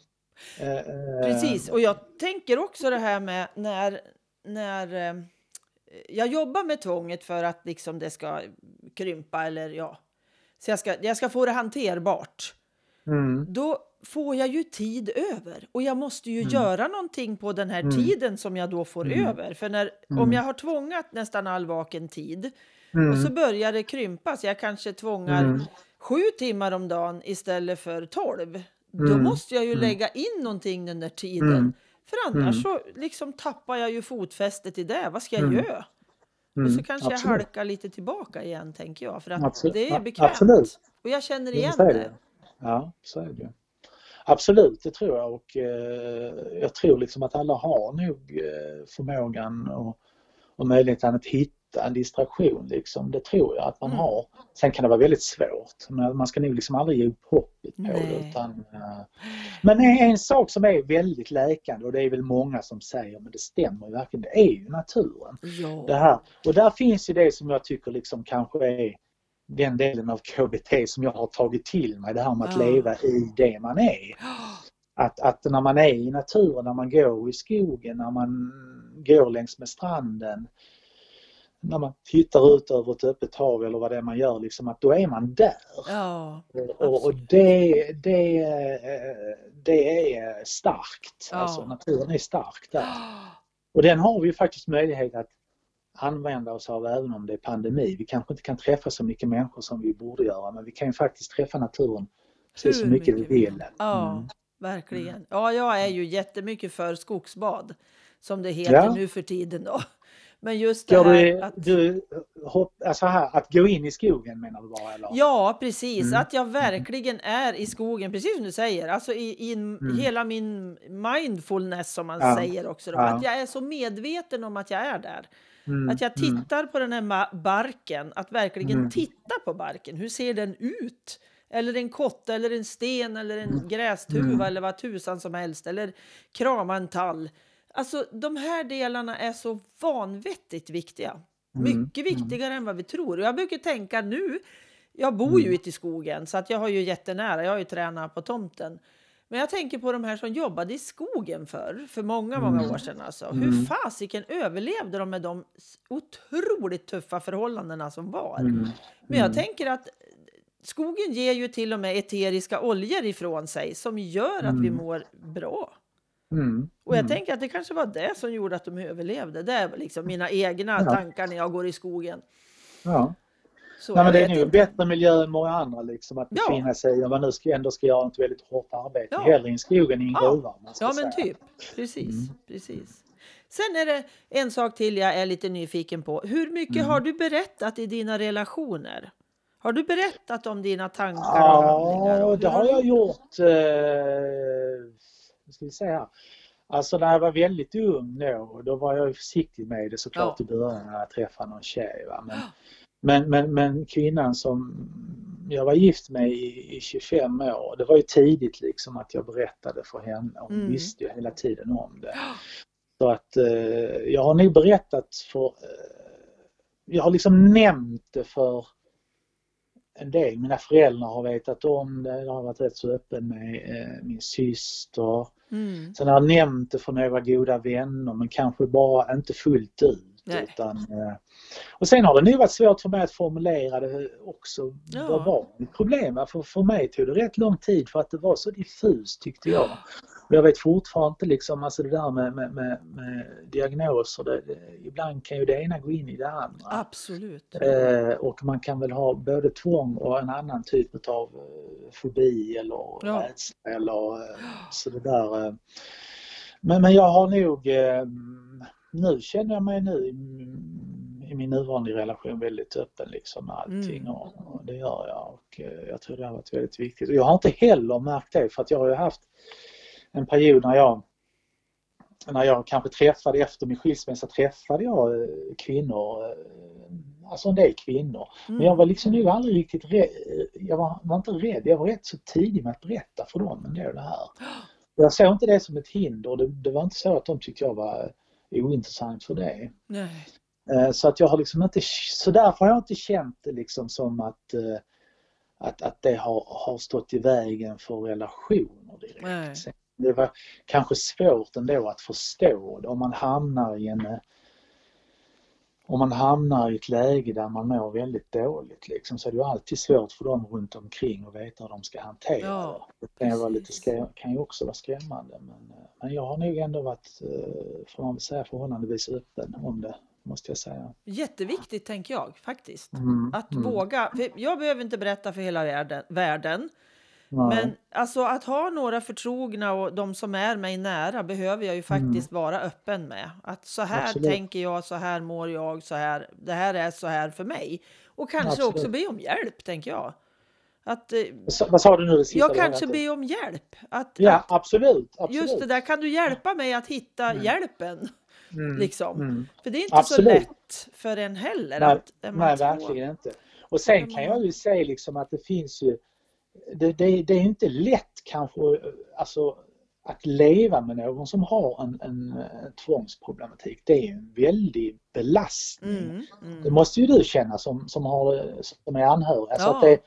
Eh, eh, Precis, och jag tänker också det här med när, när eh, jag jobbar med tvånget för att liksom det ska krympa eller ja, så jag ska, jag ska få det hanterbart. Mm, Då får jag ju tid över och jag måste ju Mm. göra någonting på den här Mm. tiden som jag då får Mm. över. För när, om Mm. jag har tvångat nästan all vaken tid och mm, så börjar det krympa så jag kanske tvångar sju timmar om dagen istället för tolv. Då Mm. måste jag ju Mm. lägga in någonting den där tiden. Mm. För annars Mm. så liksom tappar jag ju fotfästet i det. Vad ska jag Mm. göra? mm, och så kanske jag absolut. halkar lite tillbaka igen tänker jag. För att Absolut. det är bekvämt. absolut. Och jag känner igen är det. Ja, så är det. Absolut, det tror jag och eh, jag tror liksom att alla har nog eh, förmågan och, och möjligheten att hitta en distraktion liksom. Det tror jag att man Mm. har. Sen kan det vara väldigt svårt men man ska nog liksom aldrig ge upp hoppet på det. Utan, eh, men en, sak som är väldigt läkande och det är väl många som säger men det stämmer verkligen, det är ju naturen. Det Ja. här. Och där finns ju det som jag tycker liksom kanske är den delen av KBT som jag har tagit till mig, det här med att Ja. leva i det man är. Att, att när man är i naturen, när man går i skogen, när man går längs med stranden, när man tittar ut över ett öppet hav eller vad det är man gör, liksom att då är man där. Ja. Och, och, det, det, eh, det är starkt, Ja. alltså naturen är stark där. Och den har vi faktiskt möjlighet att använda oss av även om det är pandemi. Vi kanske inte kan träffa så mycket människor som vi borde göra men vi kan ju faktiskt träffa naturen precis så mycket vi mycket vi vill. vill. Ja, Mm. verkligen. Ja, jag är ju jättemycket för skogsbad, som det heter Ja. nu för tiden då. Men just det här du, att... du hopp, alltså här, att gå in i skogen menar du bara eller? Ja, precis. Mm. Att jag verkligen är i skogen, precis som du säger. Alltså i, i Mm. hela min mindfulness som man Ja. säger också. Då. Ja. Att jag är så medveten om att jag är där. Mm, Att jag mm, tittar på den här barken, att verkligen Mm. titta på barken. Hur ser den ut? Eller en kotte, eller en sten, eller en grästuva Mm. eller vad tusan som helst. Eller krama en tall. Alltså de här delarna är så vanvettigt viktiga. Mm, Mycket mm. viktigare än vad vi tror. Jag brukar tänka nu, jag bor ju Mm. ute i skogen så att jag har ju jättenära, jag har ju tränat på tomten. Men jag tänker på de här som jobbade i skogen förr, för många, många Mm. år sedan. Alltså. Mm. Hur fasiken överlevde de med de otroligt tuffa förhållandena som var? Mm, Men jag mm. tänker att skogen ger ju till och med eteriska oljor ifrån sig som gör att vi mår bra. Mm, Och jag mm. tänker att det kanske var det som gjorde att de överlevde. Det är liksom mina egna Ja. tankar när jag går i skogen. Ja. Så Nej, men det är nog bättre miljö än många andra liksom att Ja. befinna sig i om man nu ska, ändå ska göra ett väldigt hårt arbete. Ja. Hellre i en skog än i en Ja. gruva. Ja, men säga. typ. Precis, Mm. precis. Sen är det en sak till jag är lite nyfiken på. Hur mycket Mm. har du berättat i dina relationer? Har du berättat om dina tankar och handlingar? Ja, det har jag gjort. Eh, vad ska vi säga? Alltså när jag var väldigt ung då, då var jag försiktig med det såklart Ja. i början när jag träffade någon tjej. Va? Men, men, men, men kvinnan som jag var gift med i, i 25 år, det var ju tidigt liksom att jag berättade för henne. Hon Mm. visste ju hela tiden om det. Så att eh, jag har nog berättat för, eh, jag har liksom nämnt det för en del. Mina föräldrar har vetat om det, jag har varit rätt så öppen med eh, min syster. Mm. Sen har jag nämnt det för några goda vänner men kanske bara inte fullt ut. Nej. Utan, eh, och sen har det nog varit svårt för mig att formulera det också Ja. vad var mitt problem. För, för mig tog det rätt lång tid för att det var så diffust tyckte jag. Jag vet fortfarande inte liksom, alltså det där med, med, med, med diagnoser, det, ibland kan ju det ena gå in i det andra. Absolut. Eh, och man kan väl ha både tvång och en annan typ av eh, fobi eller Ja. rädsla eller eh, så det där. Eh. Men, men jag har nog, nu känner jag mig nu i, min nuvarande relation väldigt öppen liksom med allting Mm. och, det gör jag och jag tror det har varit väldigt viktigt. Och jag har inte heller märkt det för att jag har ju haft en period när jag när jag kanske träffade efter min skilsmässa träffade jag eh, kvinnor, eh, alltså en del kvinnor. Mm. Men jag var liksom nog aldrig riktigt rädd, jag var, var inte rädd, jag var rätt så tidig med att berätta för dem ändå det här. Jag såg inte det som ett hinder, det, det var inte så att de tyckte jag var ointressant för det. Nej. Eh, Så att jag har liksom inte, så därför har jag inte känt det liksom som att, eh, att, att det har, har stått i vägen för relationer direkt. Nej. Det var kanske svårt ändå att förstå det om man hamnar i en eh, om man hamnar i ett läge där man mår väldigt dåligt liksom, så är det ju alltid svårt för dem runt omkring att veta hur de ska hantera Ja, det. Det kan vara lite skrä, kan ju också vara skrämmande men, eh, men jag har nog ändå varit, eh, får man säga, förhållandevis öppen om det måste jag säga. Jätteviktigt tänker jag faktiskt. Mm, Att mm. våga. Jag behöver inte berätta för hela världen, världen Nej. men alltså att ha några förtrogna och de som är mig nära behöver jag ju faktiskt vara öppen med. Att så här Mm. Absolut. tänker jag, så här mår jag, så här, det här är så här för mig. Och kanske Absolut. också be om hjälp, tänker jag. Att, eh, Vad sa du nu? sista jag kanske ber om hjälp. Att, Ja, att, absolut. absolut. just det där, kan du hjälpa mig att hitta Mm. hjälpen? Mm, Liksom. mm. För det är inte Absolut. så lätt för en heller. Nej, att, Nej, verkligen inte. Och sen Kan jag ju säga liksom att det finns ju, det, det, det är inte lätt kanske alltså, att leva med någon som har en, en, en tvångsproblematik. Det är en väldig belastning. Mm, Det mm. måste ju du känna som, som, har, som är anhörig. Alltså Ja. det,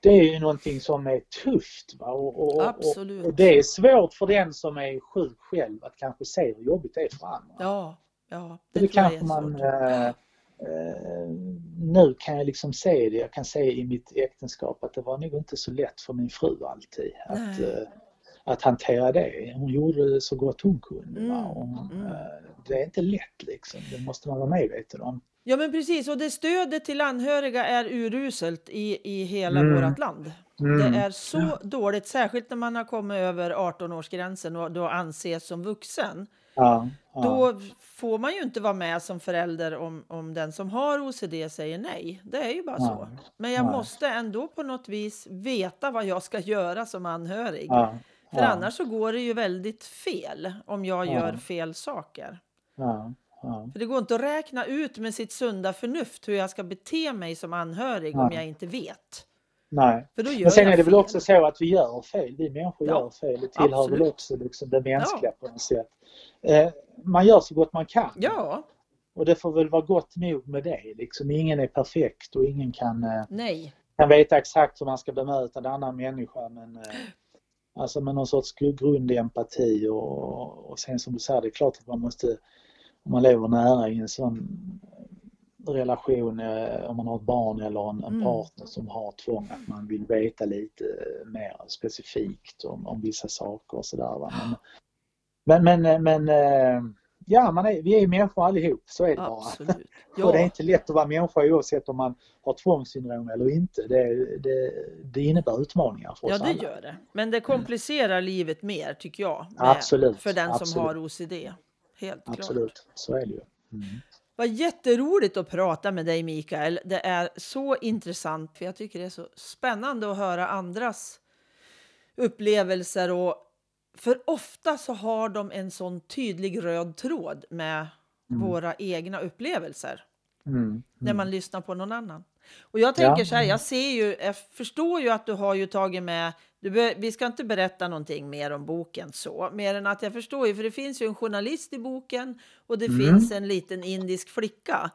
det är ju någonting som är tufft. Va? Och, och, och, och det är svårt för den som är sjuk själv att kanske se hur jobbigt det är för andra. Ja, ja. Det, Det kanske man... svårt. Eh, nu kan jag liksom se det. Jag kan se i mitt äktenskap att det var nog inte så lätt för min fru alltid att, Nej. eh, att hantera det. Hon gjorde det så gott hon kunde. Mm, Och, mm. eh, det är inte lätt liksom. Det måste man vara medveten om. Ja men precis och det stödet till anhöriga är uruselt i, i hela Mm. vårt land. Mm. Det är så dåligt, särskilt när man har kommit över 18-årsgränsen och då anses som vuxen. Ja, ja. Då får man ju inte vara med som förälder om, om den som har OCD säger nej. Det är ju bara så. Nej, Men jag nej. måste ändå på något vis veta vad jag ska göra som anhörig. ja, För ja, annars så går det ju väldigt fel om jag Ja. gör fel saker. ja, ja. För det går inte att räkna ut med sitt sunda förnuft hur jag ska bete mig som anhörig om jag inte vet. Nej. För då gör Men sen är det väl fel. också så att vi gör fel. Vi människor Ja, gör fel. Det tillhör absolut. väl också liksom det mänskliga på något sätt. Eh, man gör så gott man kan. Ja, Och det får väl vara gott nog med det. Liksom, ingen är perfekt och ingen kan, eh, kan veta exakt hur man ska bemöta en annan människa. Men, eh, alltså med någon sorts gru- grund i empati och, och sen som du säger, det är klart att man måste, om man lever nära i en sån relation, eh, om man har ett barn eller en, en Mm. partner som har tvång, att man vill veta lite mer specifikt om, om vissa saker och sådär. Men, men, men, men eh, ja, man är, vi är ju människor allihop, så är det bara. Absolut. Och det är Ja, inte lätt att vara människa oavsett om man har tvångssyndrom eller inte. Det, det, det innebär utmaningar för ja, oss det alla. gör det. Men det komplicerar livet mer tycker jag. med- Absolut, För den som absolut. har OCD. Helt klart. Absolut, så är det ju. Mm. Vad jätteroligt att prata med dig Mikael. Det är så intressant för jag tycker det är så spännande att höra andras upplevelser och för ofta så har de en sån tydlig röd tråd med Mm. våra egna upplevelser Mm. när Mm. man lyssnar på någon annan. Och jag tänker Ja. så här, jag ser ju, jag förstår ju att du har ju tagit med, du vi ska inte berätta någonting mer om boken så, mer än att jag förstår ju, för det finns ju en journalist i boken och det Mm. finns en liten indisk flicka.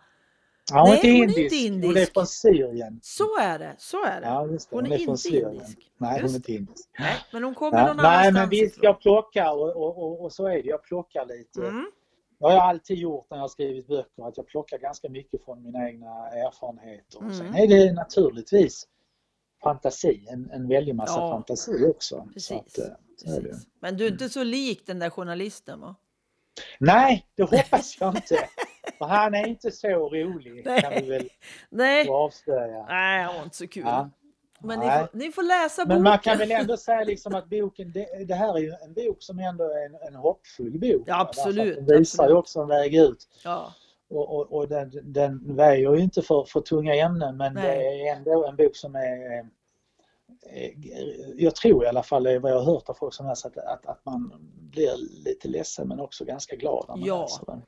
Ja, hon är Nej, inte hon är indisk. inte Hon är indisk. från Syrien. Så är det, så är det. Ja, just det. Hon Hon, är är inte Syrien. indisk. Nej, hon är Just inte indisk. Nej, men hon kommer Ja. någon Nej, men visst, jag plockar och, och, och, och så är det. Jag plockar lite. Mm. Det har jag alltid gjort när jag har skrivit böcker, att jag plockar ganska mycket från mina egna erfarenheter. Mm. Sen är det naturligtvis fantasi, en, en väldig massa Ja. fantasi också. Precis. Att, eh, är. Precis. Men du är inte så lik den där journalisten va? Nej, det hoppas jag inte. För han är inte så rolig, Nej. kan vi väl Nej, avslöja. nej han var inte så kul. Ja. Men ni får, ni får läsa boken. Men man kan väl ändå säga liksom att boken, det, det här är ju en bok som ändå är en, en hoppfull bok. Ja, absolut, Den visar ju också en väg ut. Ja, Och, och, och den, den väger ju inte för, för tunga ämnen men Nej. det är ändå en bok som är eh, jag tror i alla fall, vad jag har hört av folk som läser, att, att, att man blir lite ledsen men också ganska glad när man Ja. läser den.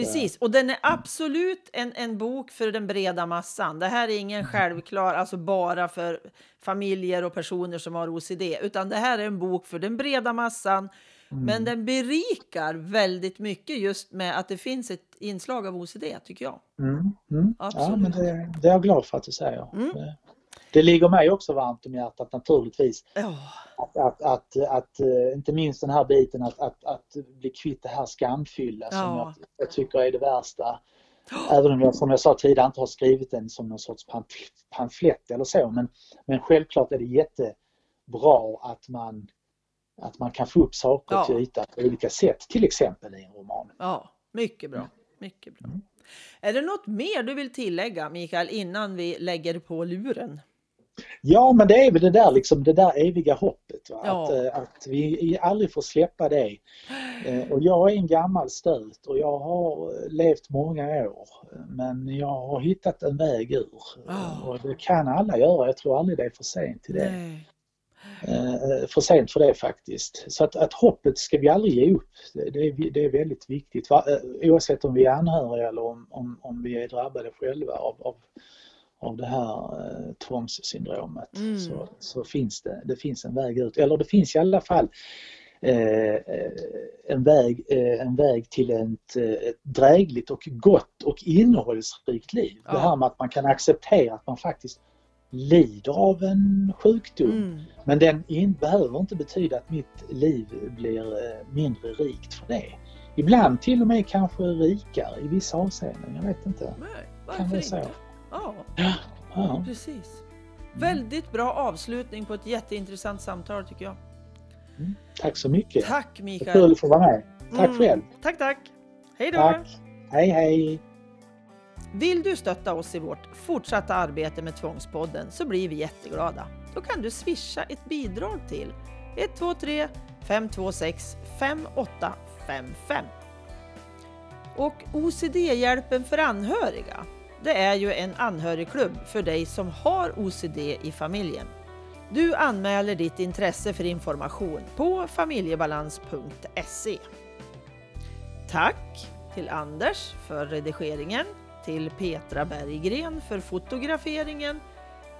Precis. Och den är absolut en, en bok för den breda massan. Det här är ingen Mm. självklar, alltså bara för familjer och personer som har OCD, utan det här är en bok för den breda massan. Mm. Men den berikar väldigt mycket just med att det finns ett inslag av OCD, tycker jag. Mm, mm. Ja, Absolut. men det, det är jag glad för att du säger. Mm. Det, det ligger mig också varmt om hjärtat naturligtvis. Ja, Att, att, att, att, eh, inte minst den här biten att, att, att bli kvitt det här skamfyllda som Ja. jag, jag tycker är det värsta. Även om jag som jag sa tidigare inte har skrivit den som någon sorts pamf- pamflett eller så men, men självklart är det jättebra att man, att man kan få upp saker Ja. till ytan på olika sätt, till exempel i en roman. ja, mycket bra. Mycket bra. Mm. Är det något mer du vill tillägga, Mikael, innan vi lägger på luren? Ja, men det är väl det där, liksom, det där eviga hoppet. Ja. Att, eh, att vi aldrig får släppa det. Eh, Och jag är en gammal stöt och jag har levt många år. Men jag har hittat en väg ur. Ja. Och det kan alla göra. Jag tror aldrig det är för sent till det. Nej. Eh, För sent för det faktiskt. Så att, att hoppet ska vi aldrig ge upp. Det, är, det är väldigt viktigt. Eh, Oavsett om vi är anhöriga eller om, om, om vi är drabbade själva av, av, av det här eh, tvångssyndromet. Mm. Så, så finns det, det finns en väg ut. Eller det finns i alla fall eh, eh, en, väg, eh, en väg till ett, eh, ett drägligt och gott och innehållsrikt liv. Ja. Det här med att man kan acceptera att man faktiskt lider av en sjukdom. Mm. Men den in, behöver inte betyda att mitt liv blir eh, mindre rikt för det. Ibland till och med kanske rikare i vissa avseenden. Jag vet inte. Nej, Kan det så? inte? Ja, Ja, precis. Väldigt bra avslutning på ett jätteintressant samtal tycker jag. tack så mycket. Tack Mikael! Kul att få vara med. Tack Mm. själv. Tack, tack! Hej då! Tack. Hej hej. Vill du stötta oss i vårt fortsatta arbete med Tvångspodden så blir vi jätteglada. Då kan du swisha ett bidrag till 123 526 5855. Och OCD-hjälpen för anhöriga, det är ju en anhörigklubb för dig som har OCD i familjen. Du anmäler ditt intresse för information på familjebalans.se. Tack till Anders för redigeringen, till Petra Berggren för fotograferingen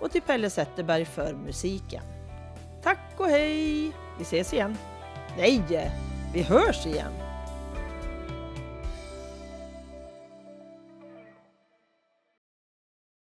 och till Pelle Zetterberg för musiken. Tack och hej! Vi ses igen. Nej, vi hörs igen.